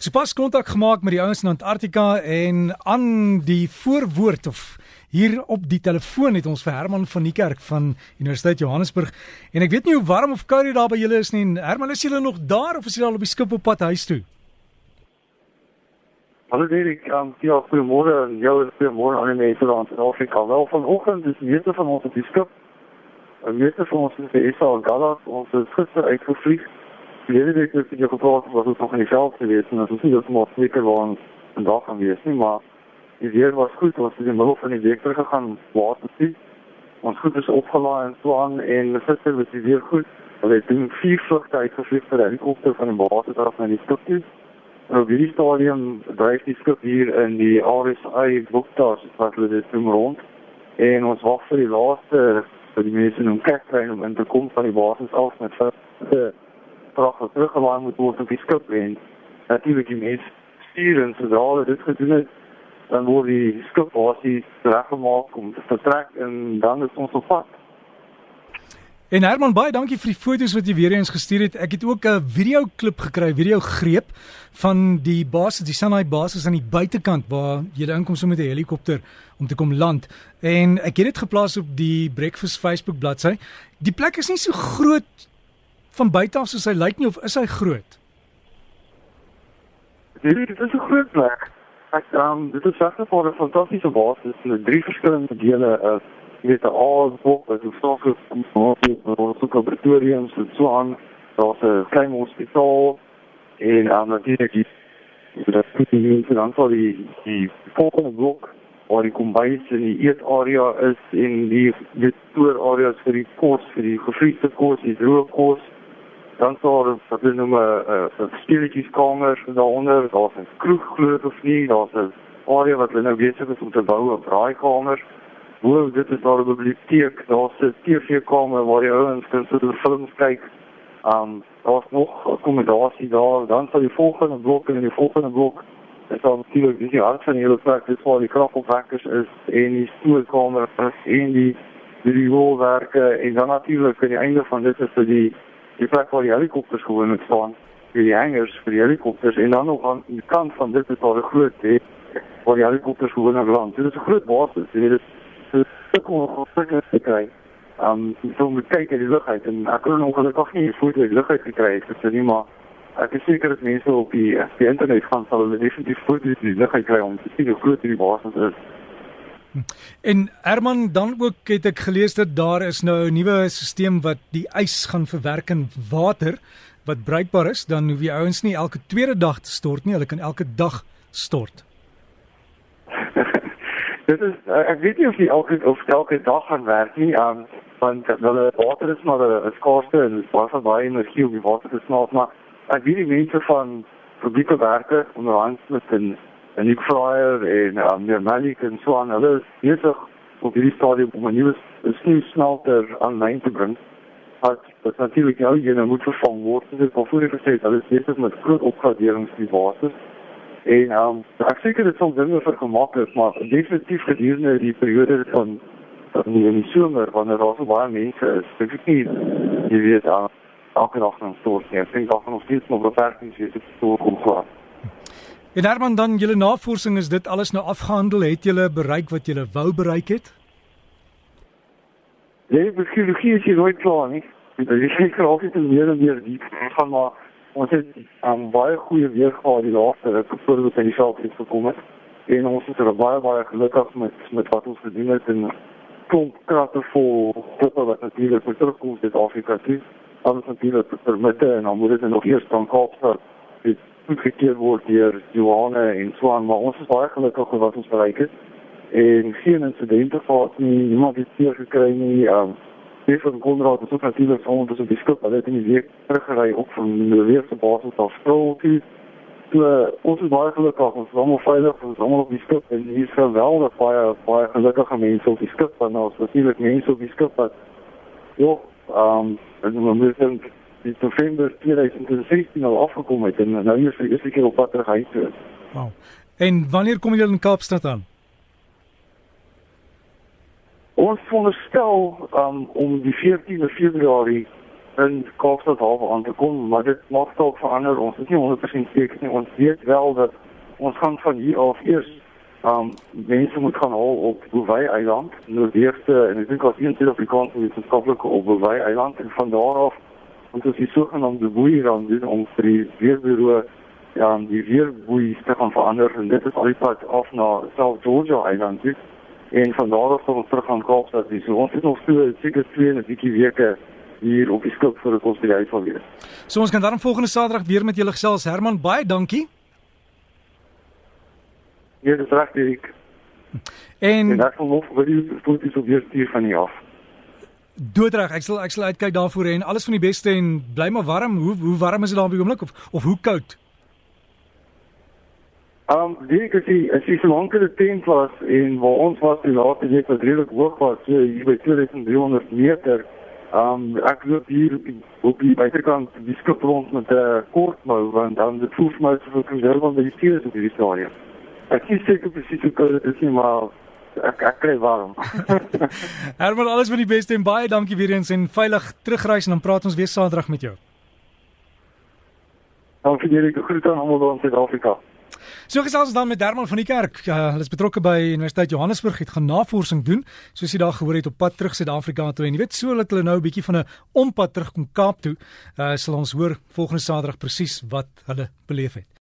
Sopas kontak gemaak met die ouens in Antarktika en aan die voorwoord of hier op die telefoon het ons vir Herman van die kerk van Universiteit Johannesburg en ek weet nie hoe warm of koud dit daar by julle is nie. Herman, is julle nog daar of is julle al op die skip op pad huis toe? Hallo Derek, um, ja, goeiemôre en jou goeiemôre aan die mense daar in Suid-Afrika. Wel vanoggend is meeste van ons op die skip. En meeste van ons is by SA en Gallas. Ons is gister uitgevlieg verlede week het jy gepraat was ons nog in die veld geweest en ons sien dat ons seker waren vandag gaan wees nie maar die weer was goed ons het in die middel van die week terug gegaan water sien ons goed is opgelaai en so aan en gister was die weer goed. Hulle het doen vier vlugte uitgevlieg vir die helikopter van die basis af na die skip toe. En op hierdie stadium dryf die skip hier in die RSI boektas wat hulle dit doen rond. En ons wag vir die laaste vir die mense om kyk kry om in te kom van die basis af met vir vraag wat teruggelaai moet word op die skip en natuurlik die mens stuur en sodra hulle dit gedoen het dan word die skip basies reggemaak om te vertrek en dan is ons op pad. En Herman baie dankie vir die foto's wat jy weer eens gestuur het. Ek het ook 'n video klip gekry, video greep van die basis, die Sunday basis aan die buitekant waar jy inkom so met 'n helikopter om te kom land. En ek het dit geplaas op die Breakfast Facebook bladsy. Die plek is nie so groot van buite af soos hy lyk nie of is hy groot? Dit is 'n groot plek. Ek um dit is regtig 'n fantastiese basis met drie verskillende dele is met 'n so stok is om vir so 'n laboratorium so so aan daar's 'n klein hospitaal en um natuurlik die dat dit nie so dan vir die die volgende blok waar die kombuis en die eetarea is en die die toer areas vir die kos vir die gevriesde kos, die droë kos dan sou er wat hulle noem 'n speletjies-kamer daaronder, daar's 'n kroeg glo of nie, daar's 'n area wat hulle nou besig is om te bou, 'n braaikamer. Hoe dit is daar 'n biblioteek, daar's 'n TV-kamer waar die ouens kan so die films kyk. Um daar's nog akkommodasie daar, dan sal die volgende blok en die volgende blok Dit is natuurlik dis die hart van die hele plek, dis waar die kragopwekkers is en die stoelkamer en die die rolwerke en dan natuurlik aan die einde van dit is vir die die plek waar die helikopters gewoon moet staan, vir die hangers vir die helikopters en dan nog aan die kant van dit is daar 'n groot hek waar die helikopters gewoon op land. Dit is 'n groot basis, weet dit is sukkel om seker te kry. Um so moet kyk in die lug uit en ek kon ongelukkig nie voet in die lug uit gekry het, so nie maar ek is seker dat mense op die, die internet gaan sal hulle definitief voet in die lug kry om te sien hoe groot die basis is. En Herman dan ook het ek gelees dat daar is nou 'n nuwe stelsel wat die ys gaan verwerk in water wat bruikbaar is, dan hoef die ouens nie elke tweede dag te stort nie, hulle kan elke dag stort. Dit is ek weet nie of die elke of elke dag gaan werk nie, um, want hulle water is maar 'n skaarste en baie baie energie om die water te smaak, maar ek weet die mense van publieke werke onderhands met 'n en die fryer en um, meer malik en so aan hulle is besig op hierdie stadium om 'n nuwe sneeusmelter aanlyn te bring. Wat wat natuurlik nou jy nou moet vervang word. Dit is die gesê hulle is besig met groot opgraderings die basis. En um, ek seker dit sal dinge vergemaklik, maar definitief gedurende die periode van van die, die somer wanneer daar so baie mense is, ek weet nie jy weet uh, elke dag dan stort nie. Ek dink daar gaan nog steeds nog beperkings wees op so kom klaar. En Herman dan julle navorsing is dit alles nou afgehandel, het julle bereik wat julle wou bereik het? Nee, biologie is hier nooit klaar nie. Dit is seker altyd meer en meer diep gaan maar ons het um, baie goeie weer gehad die laaste ruk voor ons in die veld het gekom het. En ons is er baie baie gelukkig met met wat ons gedoen het en klomp kratte vol tipe wat natuurlik moet terugkom uit Afrika toe. Alles natuurlik permitte en dan moet dit nog eers van Kaapstad goedgekeur word deur Johanne en Swan, maar ons is baie gelukkig oor wat ons bereik het. En geen insidente gehad nie, niemand het seer gekry nie. Um Stef van Konrad het ook natuurlik van ons op die skip, hulle het in die week teruggery op van die weerse basis af Strokie. So ons is baie gelukkig, ons is almal veilig, ons is almal op die skip en hier is geweldig baie baie gelukkige mense op die skip, want ons is natuurlik mense op die skip wat ja, um en we moeten die November 2016 al afgekom het en nou is vir eerste keer op pad terug huis toe. Wow. En wanneer kom julle in Kaapstad aan? Ons veronderstel um, om die 14de Februarie in Kaapstad half aan te kom, maar dit maak dalk verander. Ons is nie 100% seker nie. Ons weet wel dat ons gaan van hier af eers um mense moet gaan haal op Bouvet Eiland, noordeste en ek dink as een Suid-Afrikaanse wetenskaplike op Bouvet Eiland en van daar af moet ons die sogenaamde boei dan doen om vir die weerbureau ja, die weerboei te gaan verander en dit is al die pad af na South Georgia Eiland toe. En van daar af gaan ons terug aan Kaapstad. Dus ons het nog so seker twee en 'n bietjie weke hier op die skip vir die konstitusie sal wees. So ons kan dan volgende Saterdag weer met julle gesels. Herman, baie dankie. Ja, dis reg, Erik. En, en dan kom ons vir die foto's op weer stuur van hier af. Doodreg, ek sal ek sal uitkyk daarvoor en alles van die beste en bly maar warm. Hoe hoe warm is dit daar op die oomblik of of hoe koud? Um, die ek sê, as jy so lank in die tent was en waar ons was die laaste week wat redelik hoog was, so hier by 2300 meter. Um, ek loop hier op die buitekant die skip rond met 'n uh, kortmou want dan die voetmou vir konservasie van die stuur op die storie. Ek is seker presies hoe koud dit is maar ek ek kry warm. Herman, alles van die beste en baie dankie weer eens en veilig terugreis en dan praat ons weer Saterdag met jou. Dankie julle, groete aan almal in Suid-Afrika. So gesels ons dan met Herman van die Kerk. Uh, hulle is betrokke by Universiteit Johannesburg het gaan navorsing doen, soos jy daar gehoor het op pad terug Suid-Afrika toe en jy weet so dat hulle nou 'n bietjie van 'n ompad terug kom Kaap toe. Uh, sal ons hoor volgende Saterdag presies wat hulle beleef het.